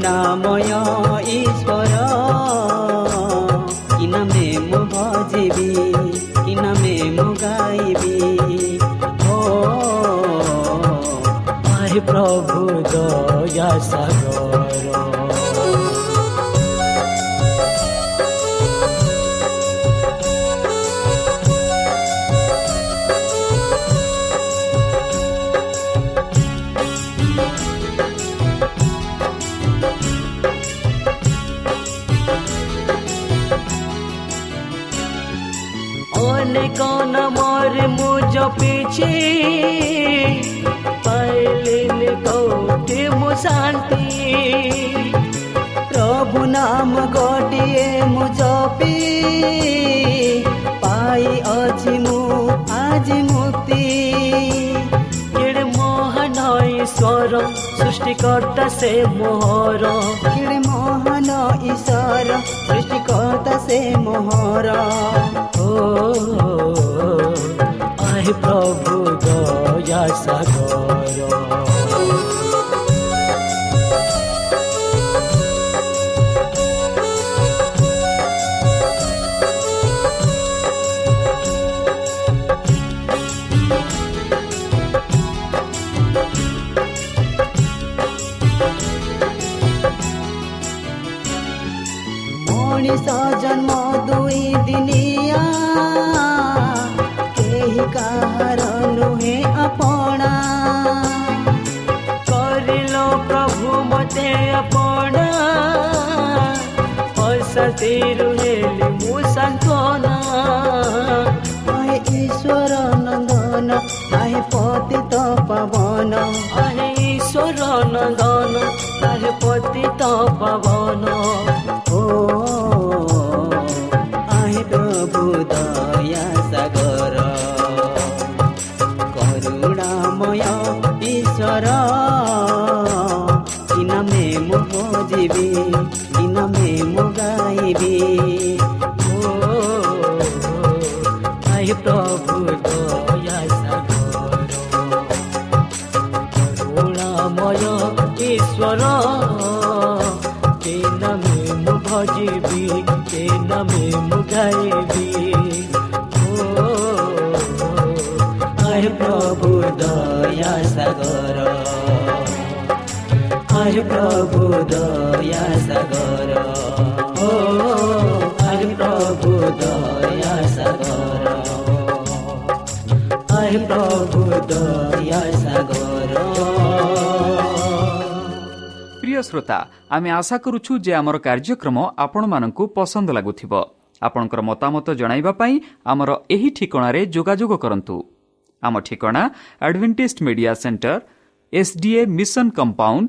করুণাময় ঈশ্বর। কি নামে মু ভজিবি কি নামে মু গাইবি? ও প্রভু দয়া সাগর। जो पीछे पैलिन कौटे मु शांति प्रभु नाम गोटे मु जपी पाई अछि मु आज मुक्ति केड़े मोहन ईश्वर सृष्टिकर्ता से मोहर केड़े मोहन ईश्वर सृष्टिकर्ता से मोहर ओ, ओ, ओ, ओ প্রভু দয়া সাগর मनिष जन्म दुई दिनिया কাহার নুহে আপনা করিল প্রভু মতে আপনা অসতি রুহেলি মু সান্তনা হে ঈশ্বর নন্দন হে পতিত পাবন হে ঈশ্বর নন্দন হে পতিত পাবন ও আহে প্রভু ಮುಗಾಯಿವೆ ದಿನಮೇ ಮುಗಾಯಿವೆ ಓ ಐ ಪ್ರಭು ದಯ করুণাময় ঈশ্বর কে নামে মু ভজিবি কে নামে মু গাইবি ও আয় প্রভু দয়া সাগর আর প্রভু দয়া সাগর ও আর প্রভু দয়া সাগর আর প্রভু দয়া সাগর শ্রোতা আমি আশা করুছু যে আমার কার্যক্রম আপনার পসন্দ লাগুব আপনার মতামত পাই আমার এই ঠিকার যোগাযোগ করতু আমার ঠিকা advantage media centre SDA mission compound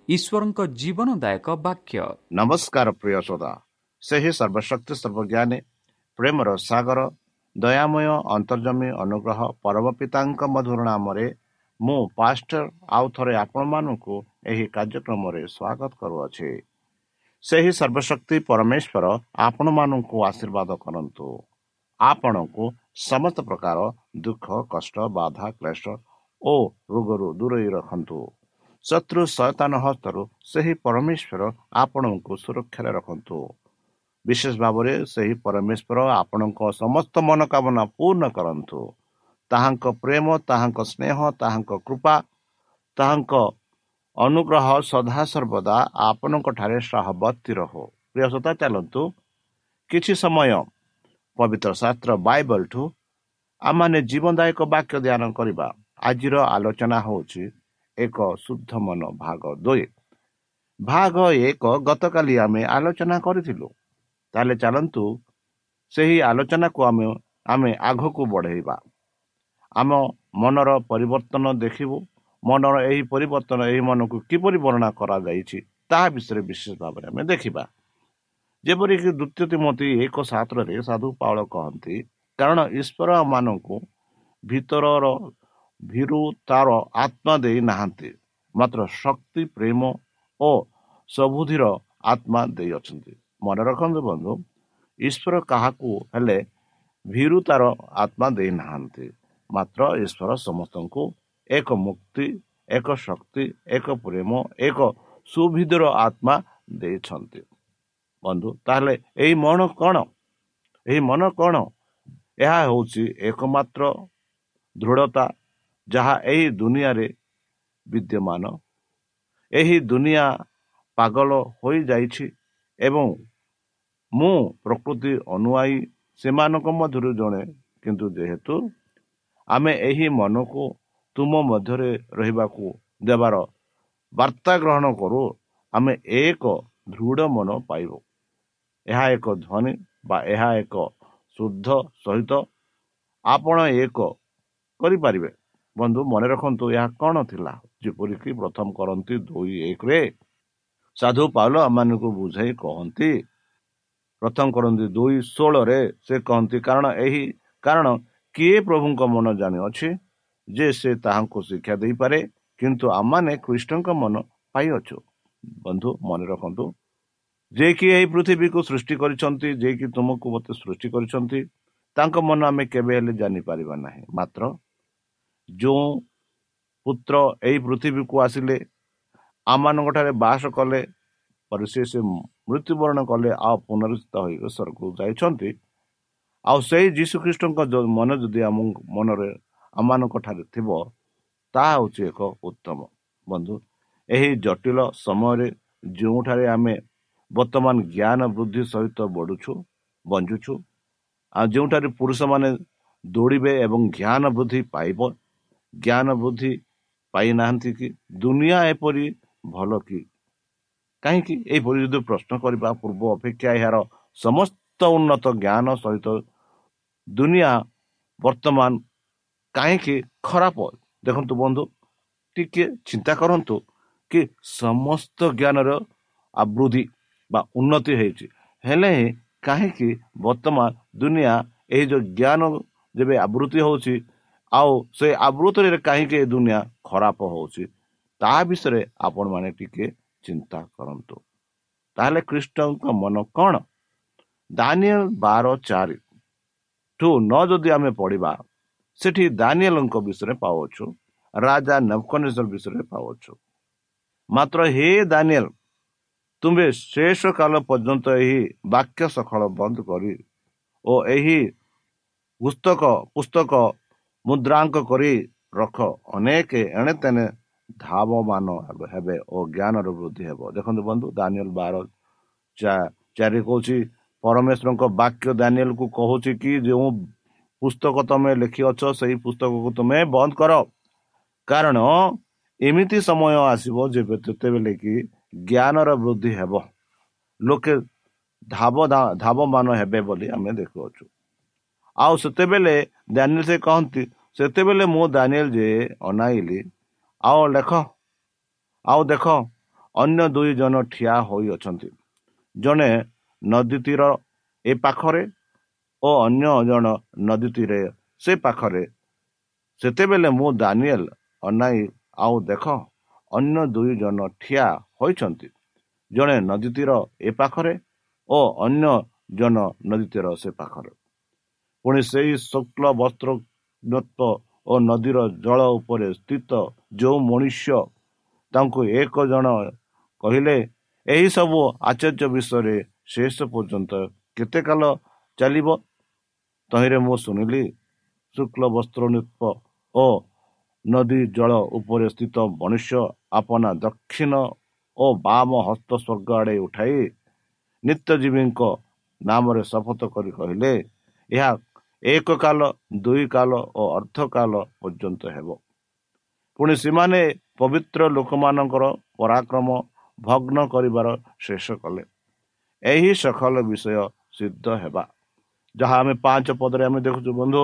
ଈଶ୍ୱରଙ୍କ ଜୀବନଦାୟକ ବାକ୍ୟ। ନମସ୍କାର ପ୍ରିୟ ଶ୍ରୋତା ସେହି ସର୍ବଶକ୍ତି ସର୍ବଜ୍ଞାନୀ ପ୍ରେମର ସାଗର ଦୟାମୟ ଅନ୍ତର୍ଜମୀ ଅନୁଗ୍ରହ ପରମ ପିତାଙ୍କ ମଧୁର ନାମରେ ମୁଁ ପାଷ୍ଟର ଆଉ ଥରେ ଆପଣମାନଙ୍କୁ ଏହି କାର୍ଯ୍ୟକ୍ରମରେ ସ୍ୱାଗତ କରୁଅଛି। ସେହି ସର୍ବଶକ୍ତି ପରମେଶ୍ୱର ଆପଣମାନଙ୍କୁ ଆଶୀର୍ବାଦ କରନ୍ତୁ। ଆପଣଙ୍କୁ ସମସ୍ତ ପ୍ରକାର ଦୁଃଖ କଷ୍ଟ ବାଧା କ୍ଲେଶ ଓ ରୋଗରୁ ଦୂରେଇ ରଖନ୍ତୁ। ଶତ୍ରୁ ସୟତାନ ହସ୍ତରୁ ସେହି ପରମେଶ୍ୱର ଆପଣଙ୍କୁ ସୁରକ୍ଷାରେ ରଖନ୍ତୁ। ବିଶେଷ ଭାବରେ ସେହି ପରମେଶ୍ୱର ଆପଣଙ୍କ ସମସ୍ତ ମନୋକାମନା ପୂର୍ଣ୍ଣ କରନ୍ତୁ। ତାହାଙ୍କ ପ୍ରେମ ତାହାଙ୍କ ସ୍ନେହ ତାହାଙ୍କ କୃପା ତାହାଙ୍କ ଅନୁଗ୍ରହ ସଦାସର୍ବଦା ଆପଣଙ୍କଠାରେ ସହବର୍ତ୍ତୀ ରହୁ। ପ୍ରିୟସତା ଚାଲନ୍ତୁ କିଛି ସମୟ ପବିତ୍ର ଶାସ୍ତ୍ର ବାଇବଲଠୁ ଆମମାନେ ଜୀବନଦାୟକ ବାକ୍ୟ ଧ୍ୟାନ କରିବା। ଆଜିର ଆଲୋଚନା ହେଉଛି ଏକ ଶୁଦ୍ଧ ମନ ଭାଗ ଦୁଇ। ଭାଗ ଏକ ଗତକାଲି ଆମେ ଆଲୋଚନା କରିଥିଲୁ। ତାହେଲେ ଚାଲନ୍ତୁ ସେହି ଆଲୋଚନାକୁ ଆମେ ଆମେ ଆଗକୁ ବଢ଼େଇବା। ଆମ ମନର ପରିବର୍ତ୍ତନ ଦେଖିବୁ ମନର ଏହି ପରିବର୍ତ୍ତନ ଏହି ମନକୁ କିପରି ବର୍ଣ୍ଣନା କରାଯାଇଛି ତାହା ବିଷୟରେ ବିଶେଷ ଭାବରେ ଆମେ ଦେଖିବା। ଯେପରିକି ଦ୍ୱିତୀୟ ତିମତି ଏକ ସାତରେ ସାଧୁ ପାଉଳ କହନ୍ତି କାରଣ ଈଶ୍ୱର ମାନଙ୍କୁ ଭିତରର ଭୀରୁ ତାର ଆତ୍ମା ଦେଇ ନାହାନ୍ତି। ମାତ୍ର ଶକ୍ତି ପ୍ରେମ ଓ ସବୁଧିର ଆତ୍ମା ଦେଇଅଛନ୍ତି ମନେ ରଖନ୍ତୁ ବନ୍ଧୁ ଈଶ୍ୱର କାହାକୁ ହେଲେ ଭୀରୁ ତାର ଆତ୍ମା ଦେଇନାହାନ୍ତି ମାତ୍ର ଈଶ୍ୱର ସମସ୍ତଙ୍କୁ ଏକ ମୁକ୍ତି ଏକ ଶକ୍ତି ଏକ ପ୍ରେମ ଏକ ସୁବିଧର ଆତ୍ମା ଦେଇଛନ୍ତି। ବନ୍ଧୁ ତାହେଲେ ଏହି ମନ କ'ଣ? ଏହି ମନ କ'ଣ? ଏହା ହେଉଛି ଏକମାତ୍ର ଦୃଢ଼ତା ଯାହା ଏହି ଦୁନିଆରେ ବିଦ୍ୟମାନ ଏହି ଦୁନିଆ ପାଗଳ ହୋଇଯାଇଛି ଏବଂ ମୁଁ ପ୍ରକୃତି ଅନୁଆଇ ସେମାନଙ୍କ ମଧ୍ୟରୁ ଜଣେ। କିନ୍ତୁ ଯେହେତୁ ଆମେ ଏହି ମନକୁ ତୁମ ମଧ୍ୟରେ ରହିବାକୁ ଦେବାର ବାର୍ତ୍ତା ଗ୍ରହଣ କରୁ ଆମେ ଏକ ଦୃଢ଼ ମନ ପାଇବୁ। ଏହା ଏକ ଧ୍ୱନି ବା ଏହା ଏକ ଶୁଦ୍ଧ ସହିତ ଆପଣ ଏକ କରିପାରିବେ। ବନ୍ଧୁ ମନେ ରଖନ୍ତୁ ଏହା କ'ଣ ଥିଲା? ଯେପରିକି ପ୍ରଥମ କରନ୍ତି ଦୁଇ ଏକରେ ସାଧୁ ପାଉଲ ଆମମାନଙ୍କୁ ବୁଝାଇ କହନ୍ତି ପ୍ରଥମ କରନ୍ତି ଦୁଇ ଷୋହଳରେ ସେ କହନ୍ତି କାରଣ ଏହି କାରଣ କିଏ ପ୍ରଭୁଙ୍କ ମନ ଜାଣିଅଛି ଯେ ସେ ତାହାଙ୍କୁ ଶିକ୍ଷା ଦେଇପାରେ କିନ୍ତୁ ଆମମାନେ ଖ୍ରୀଷ୍ଟଙ୍କ ମନ ପାଇଅଛୁ। ବନ୍ଧୁ ମନେ ରଖନ୍ତୁ ଯେ କି ଏହି ପୃଥିବୀକୁ ସୃଷ୍ଟି କରିଛନ୍ତି ଯେ କି ତୁମକୁ ମୋତେ ସୃଷ୍ଟି କରିଛନ୍ତି ତାଙ୍କ ମନ ଆମେ କେବେ ହେଲେ ଜାଣିପାରିବା ନାହିଁ। ମାତ୍ର ଯେଉଁ ପୁତ୍ର ଏହି ପୃଥିବୀକୁ ଆସିଲେ ଆମମାନଙ୍କ ଠାରେ ବାସ କଲେ ପରେ ସେ ସେ ମୃତ୍ୟୁବରଣ କଲେ ଆଉ ପୁନରୁସ୍ଥିତ ହୋଇ ଈଶ୍ୱରକୁ ଯାଇଛନ୍ତି। ଆଉ ସେଇ ଯୀଶୁଖ୍ରୀଷ୍ଟଙ୍କ ମନ ଯଦି ଆମ ମନରେ ଆମମାନଙ୍କ ଠାରେ ଥିବ ତାହା ହେଉଛି ଏକ ଉତ୍ତମ। ବନ୍ଧୁ ଏହି ଜଟିଳ ସମୟରେ ଯେଉଁଠାରେ ଆମେ ବର୍ତ୍ତମାନ ଜ୍ଞାନ ବୃଦ୍ଧି ସହିତ ବଢ଼ୁଛୁ ବଞ୍ଚୁଛୁ ଆଉ ଯେଉଁଠାରେ ପୁରୁଷମାନେ ଦୌଡ଼ିବେ ଏବଂ ଜ୍ଞାନ ବୃଦ୍ଧି ପାଇବ ଜ୍ଞାନ ବୃଦ୍ଧି ପାଇନାହାନ୍ତି କି? ଦୁନିଆ ଏପରି ଭଲ କି? କାହିଁକି? ଏହିପରି ଯଦି ପ୍ରଶ୍ନ କରିବା ପୂର୍ବ ଅପେକ୍ଷା ଏହାର ସମସ୍ତ ଉନ୍ନତ ଜ୍ଞାନ ସହିତ ଦୁନିଆ ବର୍ତ୍ତମାନ କାହିଁକି ଖରାପ? ଦେଖନ୍ତୁ ବନ୍ଧୁ ଟିକେ ଚିନ୍ତା କରନ୍ତୁ କି ସମସ୍ତ ଜ୍ଞାନର ଆବୃଦ୍ଧି ବା ଉନ୍ନତି ହେଇଛି। ହେଲେ ହିଁ କାହିଁକି ବର୍ତ୍ତମାନ ଦୁନିଆ ଏହି ଯେଉଁ ଜ୍ଞାନ ଯେବେ ଆବୃତ୍ତି ହେଉଛି ଆଉ ସେ ଆବୃତ୍ତିରେ କାହିଁକି ଏ ଦୁନିଆ ଖରାପ ହେଉଛି ତାହା ବିଷୟରେ ଆପଣମାନେ ଟିକେ ଚିନ୍ତା କରନ୍ତୁ। ତାହେଲେ ଖ୍ରୀଷ୍ଟଙ୍କ ମନ କ'ଣ? ଦାନିଏଲ ବାର ଚାରି ଠୁ ନ ଯଦି ଆମେ ପଢ଼ିବା ସେଠି ଦାନିଏଲଙ୍କ ବିଷୟରେ ପାଉଛୁ ରାଜା ନବକନେଶ୍ୱର ବିଷୟରେ ପାଉଛୁ ମାତ୍ର ହେ ଦାନିଏଲ ତୁମେ ଶେଷ କାଳ ପର୍ଯ୍ୟନ୍ତ ଏହି ବାକ୍ୟ ସକାଳ ବନ୍ଦ କରି ଓ ଏହି ପୁସ୍ତକ ପୁସ୍ତକ ମୁଦ୍ରାଙ୍କ କରି ରଖ। ଅନେକ ଏଣେ ତେଣେ ଧାବମାନ ହେବେ ଓ ଜ୍ଞାନର ବୃଦ୍ଧି ହେବ। ଦେଖନ୍ତୁ ବନ୍ଧୁ ଦାନିଏଲ ବାର ଚାରି କହୁଛି ପରମେଶ୍ୱରଙ୍କ ବାକ୍ୟ ଦାନିଏଲକୁ କହୁଛି କି ଯେଉଁ ପୁସ୍ତକ ତମେ ଲେଖିଅଛ ସେହି ପୁସ୍ତକକୁ ତୁମେ ବନ୍ଦ କର। କାରଣ ଏମିତି ସମୟ ଆସିବ ଯେବେ ଯେତେବେଳେ କି ଜ୍ଞାନର ବୃଦ୍ଧି ହେବ। ଲୋକେ ଧାବ ଧାବମାନ ହେବେ ବୋଲି ଆମେ ଦେଖୁଅଛୁ। ଆଉ ସେତେବେଳେ ଦାନିଏଲ ସେ କହନ୍ତି ସେତେବେଳେ ମୁଁ ଦାନିଏଲ ଯେ ଅନାଇଲି ଆଉ ଲେଖ ଆଉ ଦେଖ ଅନ୍ୟ ଦୁଇ ଜଣ ଠିଆ ହୋଇଅଛନ୍ତି ଜଣେ ନଦୀ ତୀର ଏ ପାଖରେ ଓ ଅନ୍ୟ ଜଣ ନଦୀ ତୀରେ ସେ ପାଖରେ। ସେତେବେଳେ ମୁଁ ଦାନିଏଲ ଅନାଇ ଆଉ ଦେଖ ଅନ୍ୟ ଦୁଇ ଜଣ ଠିଆ ହୋଇଛନ୍ତି। ଜଣେ ନଦୀ ତୀର ଏ ପାଖରେ ଓ ଅନ୍ୟ ଜଣ ନଦୀ ତୀର ସେ ପାଖରେ। ପୁଣି ସେହି ଶୁକ୍ଳ ବସ୍ତ୍ର ଓ ନଦୀର ଜଳ ଉପରେ ସ୍ଥିତ ଯେଉଁ ମନୁଷ୍ୟ ତାଙ୍କୁ ଏକ ଜଣ କହିଲେ ଏହିସବୁ ଆଚାର୍ଯ୍ୟ ବିଷୟରେ ଶେଷ ପର୍ଯ୍ୟନ୍ତ କେତେ କାଳ ଚାଲିବ ତହିଁରେ ମୁଁ ଶୁଣିଲି ଶୁକ୍ଳ ବସ୍ତ୍ର ଓ ନଦୀ ଜଳ ଉପରେ ସ୍ଥିତ ମନୁଷ୍ୟ ଆପଣା ଦକ୍ଷିଣ ଓ ବାମ ହସ୍ତ ସ୍ୱର୍ଗ ଆଡ଼େ ଉଠାଇ ନିତ୍ୟଜୀବୀଙ୍କ ନାମରେ ଶପଥ କରି କହିଲେ ଏହା ଏକ କାଳ ଦୁଇ କାଳ ଓ ଅର୍ଥ କାଳ ପର୍ଯ୍ୟନ୍ତ ହେବ। ପୁଣି ସେମାନେ ପବିତ୍ର ଲୋକମାନଙ୍କର ପରାକ୍ରମ ଭଗ୍ନ କରିବାର ଶେଷ କଲେ। ଏହି ସକଲ ବିଷୟ ସିଦ୍ଧ ହେବା। ଯାହା ଆମେ ପାଞ୍ଚ ପଦରେ ଆମେ ଦେଖୁଛୁ ବନ୍ଧୁ।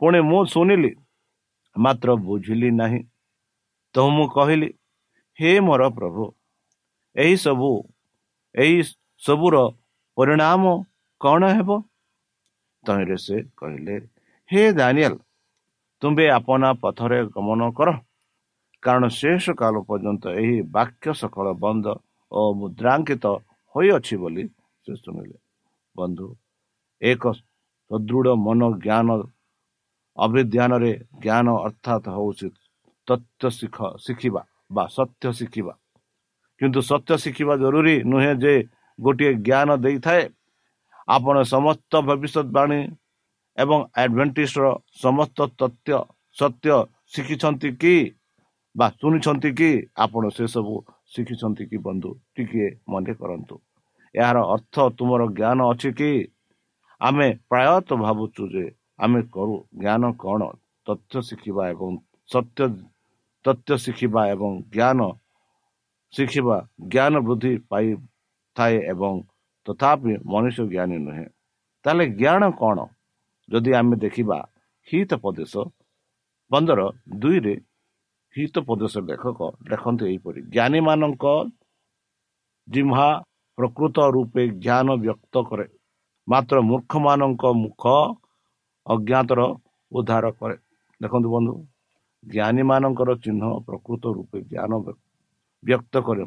ପୁଣି ମୁଁ ଶୁଣିଲି ମାତ୍ର ବୁଝିଲି ନାହିଁ। ତ ମୁଁ କହିଲି ହେ ମୋର ପ୍ରଭୁ ଏହି ସବୁ ଏହି ସବୁର ପରିଣାମ କ'ଣ ହେବ? ତହିଁରେ ସେ କହିଲେ ହେ ଦାନିଆଲ ତୁମ୍ଭେ ଆପଣା ପଥରେ ଗମନ କର। କାରଣ ଶେଷ କାଳ ପର୍ଯ୍ୟନ୍ତ ଏହି ବାକ୍ୟ ସକଳ ବନ୍ଦ ଓ ମୁଦ୍ରାଙ୍କିତ ହୋଇଅଛି ବୋଲି ସେ ଶୁଣିଲେ। ବନ୍ଧୁ ଏକ ସଦୃଢ଼ ମନ ଜ୍ଞାନ ଅଭିଧ୍ୟାନରେ ଜ୍ଞାନ ଅର୍ଥାତ୍ ହେଉଛି ତଥ୍ୟ ଶିଖ ଶିଖିବା ବା ସତ୍ୟ ଶିଖିବା। କିନ୍ତୁ ସତ୍ୟ ଶିଖିବା ଜରୁରୀ ନୁହେଁ ଯେ ଗୋଟିଏ ଜ୍ଞାନ ଦେଇଥାଏ ଆପଣ ସମସ୍ତ ଭବିଷ୍ୟତବାଣୀ ଏବଂ ଆଡ଼ଭେଣ୍ଟିସ୍ର ସମସ୍ତ ତଥ୍ୟ ସତ୍ୟ ଶିଖିଛନ୍ତି କି ବା ଶୁଣିଛନ୍ତି କି ଆପଣ ସେସବୁ ଶିଖିଛନ୍ତି କି ବନ୍ଧୁ? ଟିକିଏ ମନେ କରନ୍ତୁ। ଏହାର ଅର୍ଥ ତୁମର ଜ୍ଞାନ ଅଛି କି? ଆମେ ପ୍ରାୟତଃ ଭାବୁଛୁ ଯେ ଆମେ କରୁ। ଜ୍ଞାନ କ'ଣ? ତଥ୍ୟ ଶିଖିବା ଏବଂ ସତ୍ୟ ତଥ୍ୟ ଶିଖିବା ଏବଂ ଜ୍ଞାନ ଶିଖିବା ଜ୍ଞାନ ବୃଦ୍ଧି ପାଇଥାଏ ଏବଂ ତଥାପି ମଣିଷ ଜ୍ଞାନୀ ନୁହେଁ ତାହେଲେ ଜ୍ଞାନ କ'ଣ ଯଦି ଆମେ ଦେଖିବା ହିତ ପ୍ରଦେଶ ପନ୍ଦର ଦୁଇରେ ହିତ ପ୍ରଦେଶ ଲେଖକ ଲେଖନ୍ତି ଏହିପରି ଜ୍ଞାନୀମାନଙ୍କ ଜିହ୍ମା ପ୍ରକୃତ ରୂପେ ଜ୍ଞାନ ବ୍ୟକ୍ତ କରେ ମାତ୍ର ମୂର୍ଖମାନଙ୍କ ମୁଖ ଅଜ୍ଞାତର ଉଦ୍ଧାର କରେ ଦେଖନ୍ତୁ ବନ୍ଧୁ ଜ୍ଞାନୀମାନଙ୍କର ଚିହ୍ନ ପ୍ରକୃତ ରୂପେ ଜ୍ଞାନ ବ୍ୟକ୍ତ କରେ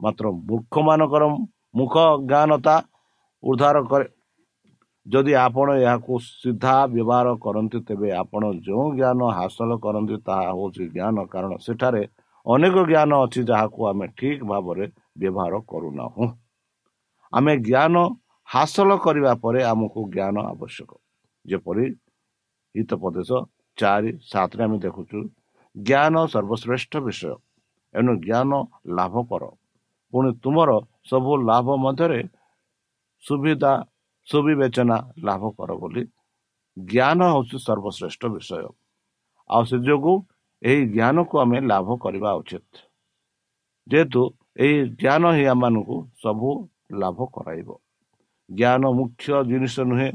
ମାତ୍ର ମୂର୍ଖମାନଙ୍କର ମୁଖ ଜ୍ଞାନତା ଉଦ୍ଧାର କରେ ଯଦି ଆପଣ ଏହାକୁ ସିଧା ବ୍ୟବହାର କରନ୍ତି ତେବେ ଆପଣ ଯେଉଁ ଜ୍ଞାନ ହାସଲ କରନ୍ତି ତାହା ହେଉଛି ଜ୍ଞାନ। କାରଣ ସେଠାରେ ଅନେକ ଜ୍ଞାନ ଅଛି ଯାହାକୁ ଆମେ ଠିକ୍ ଭାବରେ ବ୍ୟବହାର କରୁନାହୁଁ। ଆମେ ଜ୍ଞାନ ହାସଲ କରିବା ପରେ ଆମକୁ ଜ୍ଞାନ ଆବଶ୍ୟକ। ଯେପରି ହିତପ୍ରଦେଶ ଚାରି ସାତରେ ଆମେ ଦେଖୁଛୁ ଜ୍ଞାନ ସର୍ବଶ୍ରେଷ୍ଠ ବିଷୟ। ଏଣୁ ଜ୍ଞାନ ଲାଭ କର ପୁଣି ତୁମର ସବୁ ଲାଭ ମଧ୍ୟରେ ସୁବିଧା ସୁବିବେଚନା ଲାଭ କର ବୋଲି ଜ୍ଞାନ ହେଉଛି ସର୍ବଶ୍ରେଷ୍ଠ ବିଷୟ। ଆଉ ସେ ଯୋଗୁଁ ଏହି ଜ୍ଞାନକୁ ଆମେ ଲାଭ କରିବା ଉଚିତ। ଯେହେତୁ ଏହି ଜ୍ଞାନ ହିଁ ଆମମାନଙ୍କୁ ସବୁ ଲାଭ କରାଇବ। ଜ୍ଞାନ ମୁଖ୍ୟ ଜିନିଷ ନୁହେଁ।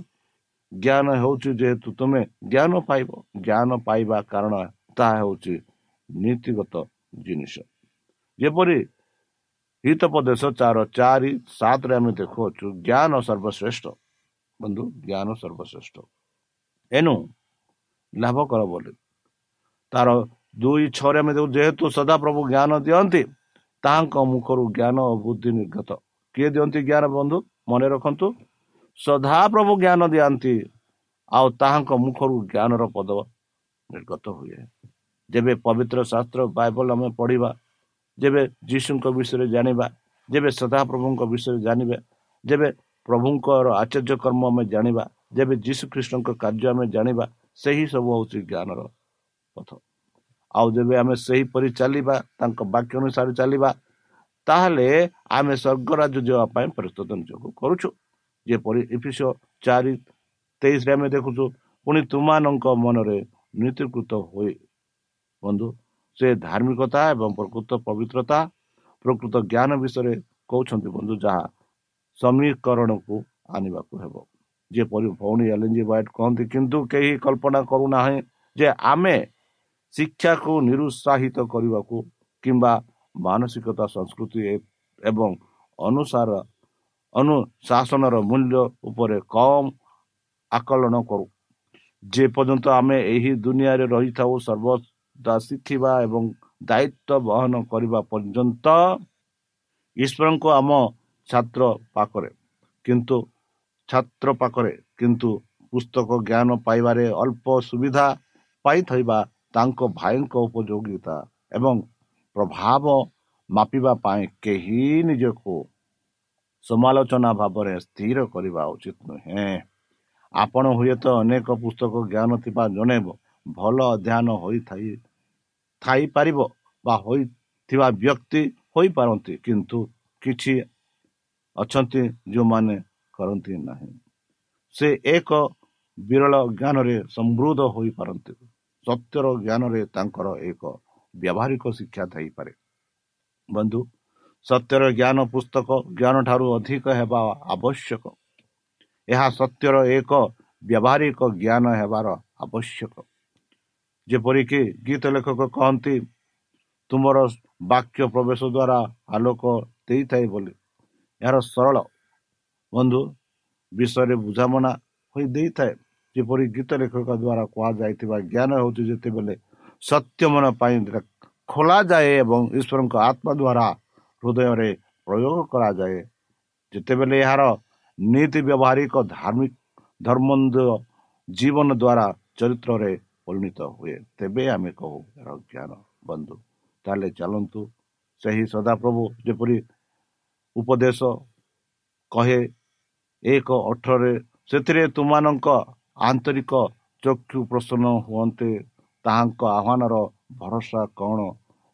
ଜ୍ଞାନ ହେଉଛି ଯେହେତୁ ତୁମେ ଜ୍ଞାନ ପାଇବ। ଜ୍ଞାନ ପାଇବା କାରଣ ତାହା ହେଉଛି ନୀତିଗତ ଜିନିଷ। ଯେପରି ହିତପ୍ରଦେଶ ଚାର ଚାରି ସାତରେ ଆମେ ଦେଖୁଅଛୁ ଜ୍ଞାନ ସର୍ବଶ୍ରେଷ୍ଠ ବନ୍ଧୁ ଜ୍ଞାନ ସର୍ବଶ୍ରେଷ୍ଠ ଏଣୁ ଲାଭ କର ବୋଲି ତାର ଦୁଇ ଛଅରେ ଆମେ ଦେଖୁ ଯେହେତୁ ସଦାପ୍ରଭୁ ଜ୍ଞାନ ଦିଅନ୍ତି ତାହାଙ୍କ ମୁଖରୁ ଜ୍ଞାନ ଓ ବୁଦ୍ଧି ନିର୍ଗତ କିଏ ଦିଅନ୍ତି ଜ୍ଞାନ ବନ୍ଧୁ ମନେ ରଖନ୍ତୁ ସଦାପ୍ରଭୁ ଜ୍ଞାନ ଦିଅନ୍ତି ଆଉ ତାହାଙ୍କ ମୁଖରୁ ଜ୍ଞାନର ପଦ ନିର୍ଗତ ହୁଏ ଯେବେ ପବିତ୍ର ଶାସ୍ତ୍ର ବାଇବଲ ଆମେ ପଢ଼ିବା ଯେବେ ଯୀଶୁଙ୍କ ବିଷୟରେ ଜାଣିବା ଯେବେ ସଦାପ୍ରଭୁଙ୍କ ବିଷୟରେ ଜାଣିବା ଯେବେ ପ୍ରଭୁଙ୍କର ଆଚାର୍ଯ୍ୟ କର୍ମ ଆମେ ଜାଣିବା ଯେବେ ଯୀଶୁ ଖ୍ରୀଷ୍ଟଙ୍କ କାର୍ଯ୍ୟ ଆମେ ଜାଣିବା ସେହି ସବୁ ହେଉଛି ଜ୍ଞାନର ପଥ। ଆଉ ଯେବେ ଆମେ ସେହିପରି ଚାଲିବା ତାଙ୍କ ବାକ୍ୟ ଅନୁସାରେ ଚାଲିବା ତାହେଲେ ଆମେ ସ୍ୱର୍ଗରାଜ ଯିବା ପାଇଁ ପ୍ରସ୍ତୁତ ନିଜକୁ କରୁଛୁ। ଯେପରି ଇଫିସ ଚାରି ତେଇଶରେ ଆମେ ଦେଖୁଛୁ ପୁଣି ତୁମାନଙ୍କ ମନରେ ନୀତିକୃତ ହୁଏ। ବନ୍ଧୁ ସେ ଧାର୍ମିକତା ଏବଂ ପ୍ରକୃତ ପବିତ୍ରତା ପ୍ରକୃତ ଜ୍ଞାନ ବିଷୟରେ କହୁଛନ୍ତି ବନ୍ଧୁ ଯାହା ସମୀକରଣକୁ ଆଣିବାକୁ ହେବ। ଯେପରି ଭଉଣୀ ଏଲିଞ୍ଜି ୱାଇଟ୍ କହନ୍ତି କିନ୍ତୁ କେହି କଳ୍ପନା କରୁନାହିଁ ଯେ ଆମେ ଶିକ୍ଷାକୁ ନିରୁତ୍ସାହିତ କରିବାକୁ କିମ୍ବା ମାନସିକତା ସଂସ୍କୃତି ଏବଂ ଅନୁସାର ଅନୁଶାସନର ମୂଲ୍ୟ ଉପରେ କମ୍ ଆକଳନ କରୁ। ଯେପର୍ଯ୍ୟନ୍ତ ଆମେ ଏହି ଦୁନିଆରେ ରହିଥାଉ ସର୍ବଦା ଶିଖିବା ଏବଂ ଦାୟିତ୍ୱ ବହନ କରିବା ପର୍ଯ୍ୟନ୍ତ ଈଶ୍ୱରଙ୍କୁ ଆମ ଛାତ୍ର ପାଖରେ କିନ୍ତୁ ଛାତ୍ର ପାଖରେ କିନ୍ତୁ ପୁସ୍ତକ ଜ୍ଞାନ ପାଇବାରେ ଅଳ୍ପ ସୁବିଧା ପାଇଥିବା ତାଙ୍କ ଭାଇଙ୍କ ଉପଯୋଗିତା ଏବଂ ପ୍ରଭାବ ମାପିବା ପାଇଁ କେହି ନିଜକୁ ସମାଲୋଚନା ଭାବରେ ସ୍ଥିର କରିବା ଉଚିତ ନୁହେଁ। ଆପଣ ହୁଏତ ଅନେକ ପୁସ୍ତକ ଜ୍ଞାନ ଥିବା ଜଣେ ଭଲ ଅଧ୍ୟୟନ ହୋଇଥାଇ ଥାଇପାରିବ ବା ହୋଇଥିବା ବ୍ୟକ୍ତି ହୋଇପାରନ୍ତି କିନ୍ତୁ କିଛି ଅଛନ୍ତି ଯେଉଁମାନେ କରନ୍ତି ନାହିଁ। ସେ ଏକ ବିରଳ ଜ୍ଞାନରେ ସମୃଦ୍ଧ ହୋଇପାରନ୍ତି। ସତ୍ୟର ଜ୍ଞାନରେ ତାଙ୍କର ଏକ ବ୍ୟବହାରିକ ଶିକ୍ଷା ଥାଇପାରେ। ବନ୍ଧୁ ସତ୍ୟର ଜ୍ଞାନ ପୁସ୍ତକ ଜ୍ଞାନ ଠାରୁ ଅଧିକ ହେବା ଆବଶ୍ୟକ। ଏହା ସତ୍ୟର ଏକ ବ୍ୟବହାରିକ ଜ୍ଞାନ ହେବାର ଆବଶ୍ୟକ। ଯେପରିକି ଗୀତ ଲେଖକ କହନ୍ତି ତୁମର ବାକ୍ୟ ପ୍ରବେଶ ଦ୍ୱାରା ଆଲୋକ ଦେଇଥାଏ ବୋଲି। ଏହାର ସରଳ ବନ୍ଧୁ ବିଷୟରେ ବୁଝାମଣା ହୋଇ ଦେଇଥାଏ। ଯେପରି ଗୀତ ଲେଖକ ଦ୍ୱାରା କୁହାଯାଇଥିବା ଜ୍ଞାନ ହେଉଛି ଯେତେବେଳେ ସତ୍ୟମନ ପାଇଁ ଖୋଲାଯାଏ ଏବଂ ଈଶ୍ୱରଙ୍କ ଆତ୍ମା ଦ୍ୱାରା ହୃଦୟରେ ପ୍ରୟୋଗ କରାଯାଏ। ଯେତେବେଳେ ଏହାର ନୀତି ବ୍ୟବହାରିକ ଧାର୍ମିକ ଧର୍ମନ୍ଦ ଜୀବନ ଦ୍ୱାରା ଚରିତ୍ରରେ ପରିଣତ ହୁଏ। ତେବେ ଆମେ କହୁ ଜ୍ଞାନ ବନ୍ଧୁ ତାହେଲେ ଚାଲନ୍ତୁ। ସେହି ସଦାପ୍ରଭୁ ଯେପରି ଉପଦେଶ କହେ ଏକ ଅଠରରେ ସେଥିରେ ତୁମାନଙ୍କ ଆନ୍ତରିକ ଚକ୍ଷୁ ପ୍ରସନ୍ନ ହୁଅନ୍ତେ। ତାହାଙ୍କ ଆହ୍ୱାନର ଭରସା କ'ଣ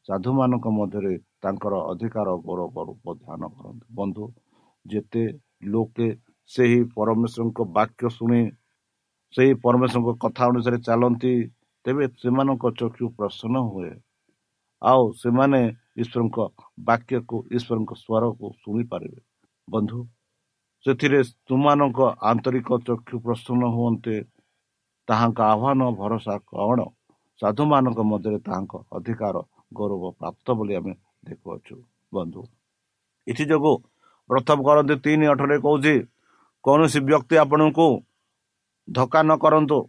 ସାଧୁମାନଙ୍କ ମଧ୍ୟରେ ତାଙ୍କର ଅଧିକାର ଗୌରବ ରୂପ ଧ୍ୟାନ କରନ୍ତି। ବନ୍ଧୁ ଯେତେ ଲୋକେ ସେହି ପରମେଶ୍ୱରଙ୍କ ବାକ୍ୟ ଶୁଣି ସେହି ପରମେଶ୍ୱରଙ୍କ କଥା ଅନୁସାରେ ଚାଲନ୍ତି ତେବେ ସେମାନଙ୍କ ଚକ୍ଷୁ ପ୍ରସନ୍ନ ହୁଏ। ଆଉ ସେମାନେ ଈଶ୍ୱରଙ୍କ ବାକ୍ୟକୁ ଈଶ୍ୱରଙ୍କ ସ୍ୱରକୁ ଶୁଣିପାରିବେ। ବନ୍ଧୁ ସେଥିରେ ତୁମାନଙ୍କ ଆନ୍ତରିକ ଚକ୍ଷୁ ପ୍ରସନ୍ନ ହୁଅନ୍ତେ ତାହାଙ୍କ ଆହ୍ୱାନ ଭରସା କ'ଣ ସାଧୁମାନଙ୍କ ମଧ୍ୟରେ ତାହାଙ୍କ ଅଧିକାର ଗୌରବ ପ୍ରାପ୍ତ ବୋଲି ଆମେ ଦେଖୁଅଛୁ। ବନ୍ଧୁ ଏଥିଯୋଗୁଁ ପ୍ରଥମ କରନ୍ତି ତିନି ଅଠରେ କହୁଛି କୌଣସି ବ୍ୟକ୍ତି ଆପଣଙ୍କୁ ଧକ୍କା ନ କରନ୍ତୁ।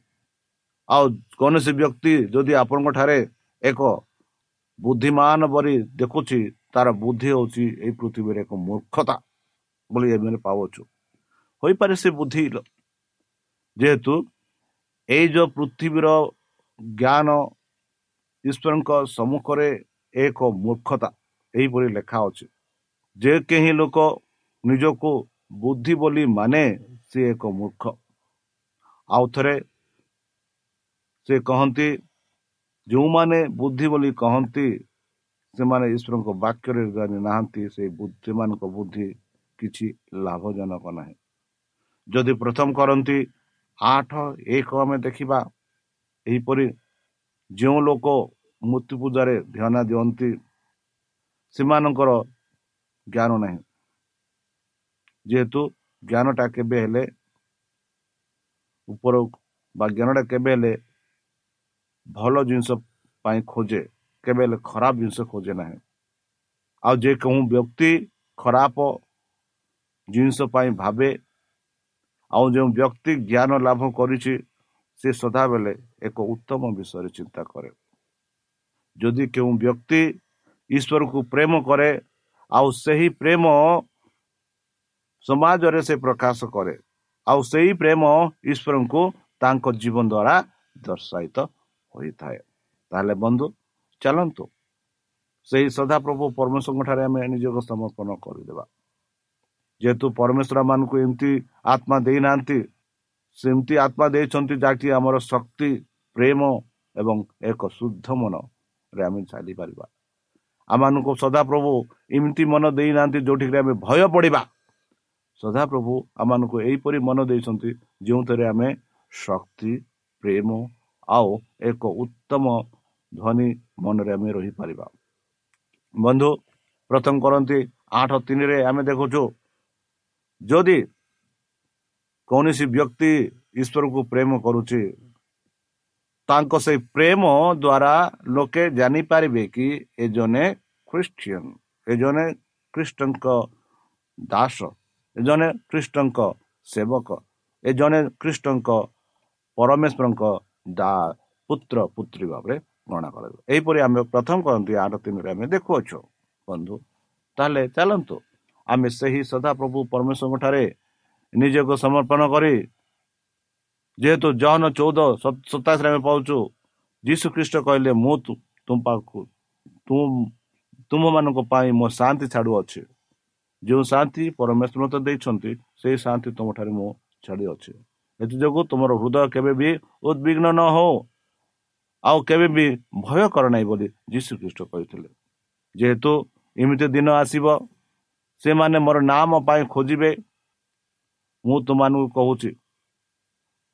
ଆଉ କୌଣସି ବ୍ୟକ୍ତି ଯଦି ଆପଣଙ୍କ ଠାରେ ଏକ ବୁଦ୍ଧିମାନ ପରି ଦେଖୁଛି ତାର ବୁଦ୍ଧି ହେଉଛି ଏହି ପୃଥିବୀରେ ଏକ ମୂର୍ଖତା ବୋଲି ଆମେ ପାଉଛୁ ହୋଇପାରେ ସେ ବୁଦ୍ଧି ଯେହେତୁ ଏଇ ଯେଉଁ ପୃଥିବୀର ଜ୍ଞାନ ଈଶ୍ୱରଙ୍କ ସମ୍ମୁଖରେ ଏକ ମୂର୍ଖତା ଏହିପରି ଲେଖା ଅଛି। ଯେ କେହି ଲୋକ ନିଜକୁ ବୁଦ୍ଧି ବୋଲି ମାନେ ସେ ଏକ ମୂର୍ଖ। ଆଉ ଥରେ ସେ କହନ୍ତି ଯେଉଁମାନେ ବୁଦ୍ଧି ବୋଲି କହନ୍ତି ସେମାନେ ଈଶ୍ୱରଙ୍କ ବାକ୍ୟରେ ଜାଣି ନାହାନ୍ତି ସେ ସେମାନଙ୍କ ବୁଦ୍ଧି କିଛି ଲାଭଜନକ ନାହିଁ। ଯଦି ପ୍ରଥମ କରନ୍ତି ଆଠ ଏକ ଆମେ ଦେଖିବା ଏହିପରି ଯେଉଁ ଲୋକ ମୂର୍ତ୍ତି ପୂଜାରେ ଧ୍ୟାନ ଦିଅନ୍ତି ସେମାନଙ୍କର ଜ୍ଞାନ ନାହିଁ। ଯେହେତୁ ଜ୍ଞାନଟା କେବେ ହେଲେ ଉପର ବା ଜ୍ଞାନଟା କେବେ ହେଲେ ଭଲ ଜିନିଷ ପାଇଁ ଖୋଜେ କେବେ ହେଲେ ଖରାପ ଜିନିଷ ଖୋଜେ ନାହିଁ। ଆଉ ଯେ କେଉଁ ବ୍ୟକ୍ତି ଖରାପ ଜିନିଷ ପାଇଁ ଭାବେ ଆଉ ଯେଉଁ ବ୍ୟକ୍ତି ଜ୍ଞାନ ଲାଭ କରିଛି ସେ ସଦାବେଳେ ଏକ ଉତ୍ତମ ବିଷୟରେ ଚିନ୍ତା କରେ। ଯଦି କେଉଁ ବ୍ୟକ୍ତି ଈଶ୍ୱରକୁ ପ୍ରେମ କରେ ଆଉ ସେହି ପ୍ରେମ ସମାଜରେ ସେ ପ୍ରକାଶ କରେ ଆଉ ସେହି ପ୍ରେମ ଈଶ୍ୱରଙ୍କୁ ତାଙ୍କ ଜୀବନ ଦ୍ୱାରା ଦର୍ଶାୟିତ ହୋଇଥାଏ। ତାହେଲେ ବନ୍ଧୁ ଚାଲନ୍ତୁ। ସେହି ସଦାପ୍ରଭୁ ପରମେଶ୍ୱରଙ୍କ ଠାରେ ଆମେ ନିଜକୁ ସମର୍ପଣ କରିଦେବା। ଯେହେତୁ ପରମେଶ୍ୱର ମାନଙ୍କୁ ଏମିତି ଆତ୍ମା ଦେଇନାହାନ୍ତି ସେମିତି ଆତ୍ମା ଦେଇଛନ୍ତି ଯାହାକି ଆମର ଶକ୍ତି ପ୍ରେମ ଏବଂ ଏକ ଶୁଦ୍ଧ ମନ ରେ ଆମେ ଚାଲିପାରିବା। ଆମମାନଙ୍କୁ ସଦାପ୍ରଭୁ ଏମିତି ମନ ଦେଇନାହାନ୍ତି ଯେଉଁଠିକି ଆମେ ଭୟ ପଡ଼ିବା। ସଦାପ୍ରଭୁ ଆମମାନଙ୍କୁ ଏହିପରି ମନ ଦେଇଛନ୍ତି ଯେଉଁଥିରେ ଆମେ ଶକ୍ତି ପ୍ରେମ ଆଉ ଏକ ଉତ୍ତମ ଧ୍ୱନି ମନରେ ଆମେ ରହିପାରିବା। ବନ୍ଧୁ ପ୍ରଥମ କରନ୍ତି ଆଠ ତିନିରେ ଆମେ ଦେଖୁଛୁ ଯଦି କୌଣସି ବ୍ୟକ୍ତି ଈଶ୍ୱରକୁ ପ୍ରେମ କରୁଛି ତାଙ୍କ ସେଇ ପ୍ରେମ ଦ୍ୱାରା ଲୋକେ ଜାଣିପାରିବେ କି ଏ ଜଣେ ଖ୍ରୀଷ୍ଟିଆନ ଏ ଜଣେ ଖ୍ରୀଷ୍ଟଙ୍କ ଦାସ। ଜଣେ ଖ୍ରୀଷ୍ଟଙ୍କ ସେବକ ଏ ଜଣେ ଖ୍ରୀଷ୍ଟଙ୍କ ପରମେଶ୍ୱରଙ୍କ ଦା ପୁତ୍ର ପୁତ୍ରୀ ଭାବରେ ଗଣା କରାଯିବ ଏହିପରି ଆମେ ପ୍ରଥମ କରନ୍ତି ଆଠ ତିନିରେ ଆମେ ଦେଖୁଅଛୁ। ବନ୍ଧୁ ତାହେଲେ ଚାଲନ୍ତୁ। ଆମେ ସେହି ସଦାପ୍ରଭୁ ପରମେଶ୍ୱରଙ୍କ ଠାରେ ନିଜକୁ ସମର୍ପଣ କରି ଯେହେତୁ ଜହନ ଚଉଦ ସତାଶରେ ଆମେ ପାଉଛୁ ଯୀଶୁ ଖ୍ରୀଷ୍ଟ କହିଲେ ମୁଁ ତୁମ ପାଖକୁ ତୁମମାନଙ୍କ ପାଇଁ ମୋ ଶାନ୍ତି ଛାଡ଼ୁଅଛି। ଯେଉଁ ଶାନ୍ତି ପରମେଶ୍ୱର ମତେ ଦେଇଛନ୍ତି ସେଇ ଶାନ୍ତି ତୁମଠାରେ ମୁଁ ଛାଡ଼ି ଅଛି। ଏଥିଯୋଗୁଁ ତୁମର ହୃଦୟ କେବେ ବି ଉଦ୍ବିଗ୍ନ ନ ହଉ ଆଉ କେବେ ବି ଭୟ କର ନାହିଁ ବୋଲି ଯୀଶୁ ଖ୍ରୀଷ୍ଟ କହିଥିଲେ। ଯେହେତୁ ଏମିତି ଦିନ ଆସିବ ସେମାନେ ମୋର ନାମ ପାଇଁ ଖୋଜିବେ ମୁଁ ତୁମମାନଙ୍କୁ କହୁଛି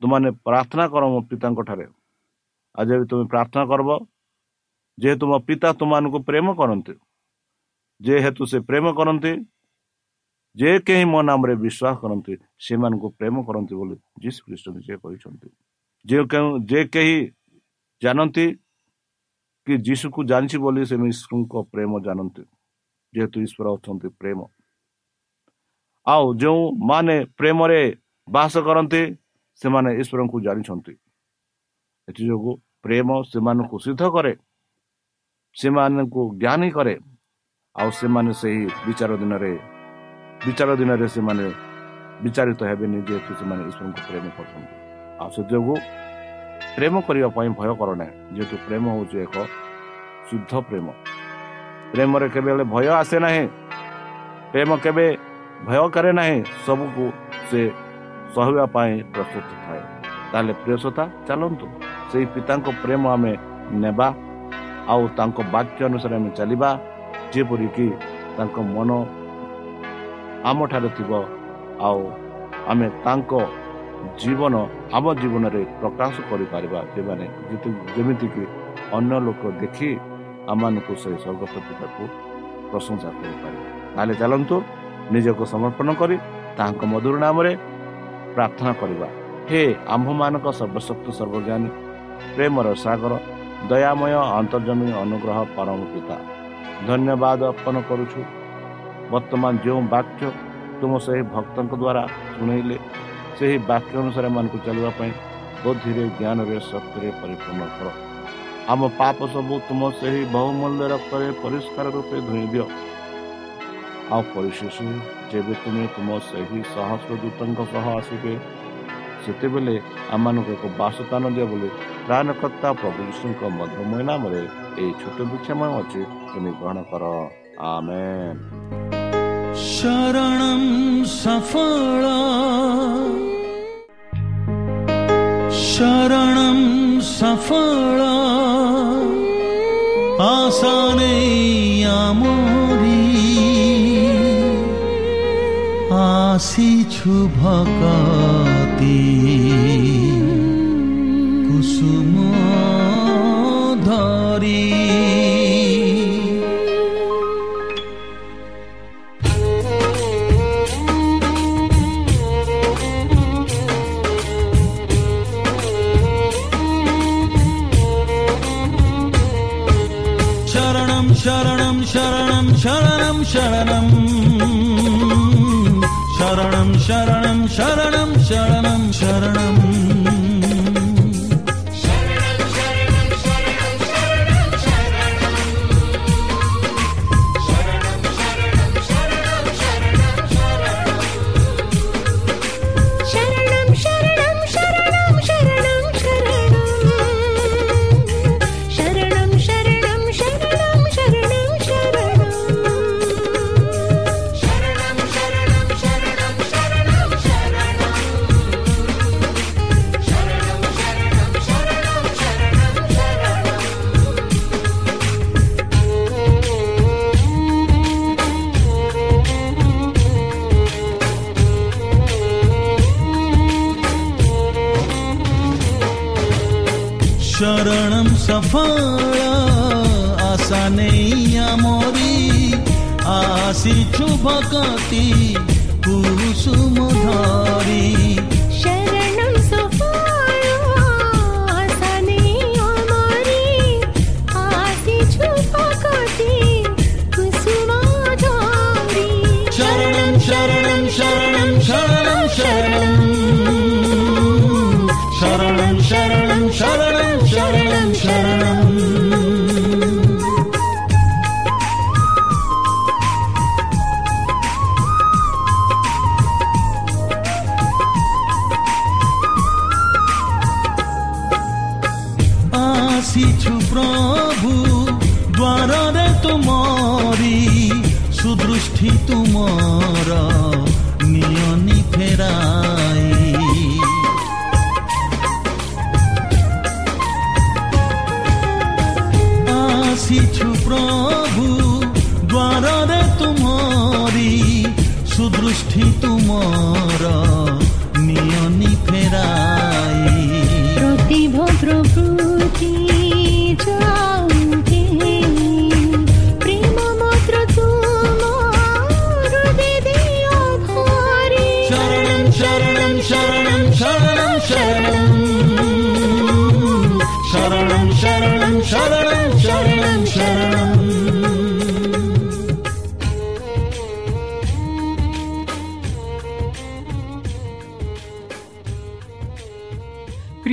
ତୁମାନେ ପ୍ରାର୍ଥନା କର ମୋ ପିତାଙ୍କ ଠାରେ ଆଜି ବି ତୁମେ ପ୍ରାର୍ଥନା କରିବ ଯେହେତୁ ମୋ ପିତା ତୁମମାନଙ୍କୁ ପ୍ରେମ କରନ୍ତି ଯେହେତୁ ସେ ପ୍ରେମ କରନ୍ତି ଯେ କେହି ମୋ ନାମରେ ବିଶ୍ୱାସ କରନ୍ତି ସେମାନଙ୍କୁ ପ୍ରେମ କରନ୍ତି ବୋଲି ଯୀଶୁ ଖ୍ରୀଷ୍ଟ ନିଜେ କହିଛନ୍ତି। ଯେ କେଉଁ ଯେ କେହି ଜାଣନ୍ତି କି ଯୀଶୁକୁ ଜାଣିଛି ବୋଲି ସେ ଈଶ୍ୱରଙ୍କ ପ୍ରେମ ଜାଣନ୍ତି ଯେହେତୁ ଈଶ୍ୱର ଅଛନ୍ତି ପ୍ରେମ। ଆଉ ଯେଉଁମାନେ ପ୍ରେମରେ ବାସ କରନ୍ତି ସେମାନେ ଈଶ୍ୱରଙ୍କୁ ଜାଣିଛନ୍ତି। ଏଥିଯୋଗୁଁ ପ୍ରେମ ସେମାନଙ୍କୁ ସିଦ୍ଧ କରେ ସେମାନଙ୍କୁ ଜ୍ଞାନୀ କରେ ଆଉ ସେମାନେ ସେହି ବିଚାର ଦିନରେ ବିଚାର ଦିନରେ ସେମାନେ ବିଚାରିତ ହେବେନି ଯେହେତୁ ସେମାନେ ଈଶ୍ୱରଙ୍କୁ ପ୍ରେମ କରୁଛନ୍ତି ଆଉ ସେ ଯୋଗୁଁ ପ୍ରେମ କରିବା ପାଇଁ ଭୟ କର ନାହିଁ ଯେହେତୁ ପ୍ରେମ ହେଉଛି ଏକ ଶୁଦ୍ଧ ପ୍ରେମ ପ୍ରେମରେ କେବେ ହେଲେ ଭୟ ଆସେ ନାହିଁ ପ୍ରେମ କେବେ ଭୟ କରେ ନାହିଁ ସବୁକୁ ସେ ସହିବା ପାଇଁ ପ୍ରସ୍ତୁତ ଥାଏ ତାହେଲେ ପ୍ରିୟସତା ଚାଲନ୍ତୁ ସେଇ ପିତାଙ୍କ ପ୍ରେମ ଆମେ ନେବା ଆଉ ତାଙ୍କ ବାକ୍ୟ ଅନୁସାରେ ଆମେ ଚାଲିବା ଯେପରିକି ତାଙ୍କ ମନ ଆମଠାରେ ଥିବ। ଆଉ ଆମେ ତାଙ୍କ ଜୀବନ ଆମ ଜୀବନରେ ପ୍ରକାଶ କରିପାରିବା। ସେମାନେ ଯେମିତିକି ଅନ୍ୟ ଲୋକ ଦେଖି ଆମମାନଙ୍କୁ ସେ ସ୍ୱର୍ଗ ପିତାକୁ ପ୍ରଶଂସା କରିପାରିବେ। ତାହେଲେ ଚାଲନ୍ତୁ ନିଜକୁ ସମର୍ପଣ କରି ତାହାଙ୍କ ମଧୁର ନାମରେ ପ୍ରାର୍ଥନା କରିବା। ହେ ଆମ୍ଭମାନଙ୍କ ସର୍ବଶକ୍ତି ସର୍ବଜ୍ଞାନୀ ପ୍ରେମର ସାଗର ଦୟାମୟ ଅନ୍ତର୍ଜମୀ ଅନୁଗ୍ରହ ପରମ ପିତା ଧନ୍ୟବାଦ ଅର୍ପଣ କରୁଛୁ। ବର୍ତ୍ତମାନ ଯେଉଁ ବାକ୍ୟ ତୁମ ସେହି ଭକ୍ତଙ୍କ ଦ୍ୱାରା ଶୁଣେଇଲେ ସେହି ବାକ୍ୟ ଅନୁସାରେ ଏମାନଙ୍କୁ ଚାଲିବା ପାଇଁ ବୁଦ୍ଧିରେ ଜ୍ଞାନରେ ଶକ୍ତିରେ ପରିପୂର୍ଣ୍ଣ କର। ଆମ ପାପ ସବୁ ତୁମ ସେହି ବହୁମୂଲ୍ୟ ରକ୍ତରେ ପରିଷ୍କାର ରୂପେ ଧୋଇ ଦିଅ। ଆଉ ପରିଶେଷ ଯେବେ ତୁମେ ତୁମ ସେହି ସହସ୍ର ଦୂତଙ୍କ ସହ ଆସିବେ ସେତେବେଳେ ଆମମାନଙ୍କୁ ଏକ ବାସସ୍ଥାନ ଦିଅ ବୋଲି ପ୍ରାଣକର୍ତ୍ତା ପ୍ରଭୁ ଯୀଶୁଙ୍କ ମଧୁମୟ ନାମରେ ଏହି ଛୋଟ ବିକ୍ଷମ ଅଛି ତୁମେ ଗ୍ରହଣ କର। ଆମେ शरणं सफला शरणं सफला आसानैयामोरी आसि छु भकाती शरणं शरणं। शरणं शरणं शरणं शरणं शरणं। शरणम् ফাড়া আশা নেই আমরি। আসিছু ভকতি কুসুম ধরি ଆସିଛୁ ପ୍ରଭୁ ଦ୍ୱାରରେ ତୁମରି ସୁଦୃଷ୍ଟି ତୁମର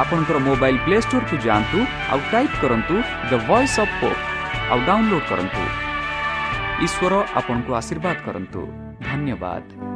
ଆପଣଙ୍କର ମୋବାଇଲ୍ ପ୍ଲେ ଷ୍ଟୋରକୁ ଯାଆନ୍ତୁ ଆଉ ଟାଇପ୍ କରନ୍ତୁ ଦ ଭଏସ୍ ଅଫ୍ ପୋପ୍ ଆଉ ଡାଉନଲୋଡ୍ କରନ୍ତୁ। ଈଶ୍ୱର ଆପଣଙ୍କୁ ଆଶୀର୍ବାଦ କରନ୍ତୁ। ଧନ୍ୟବାଦ।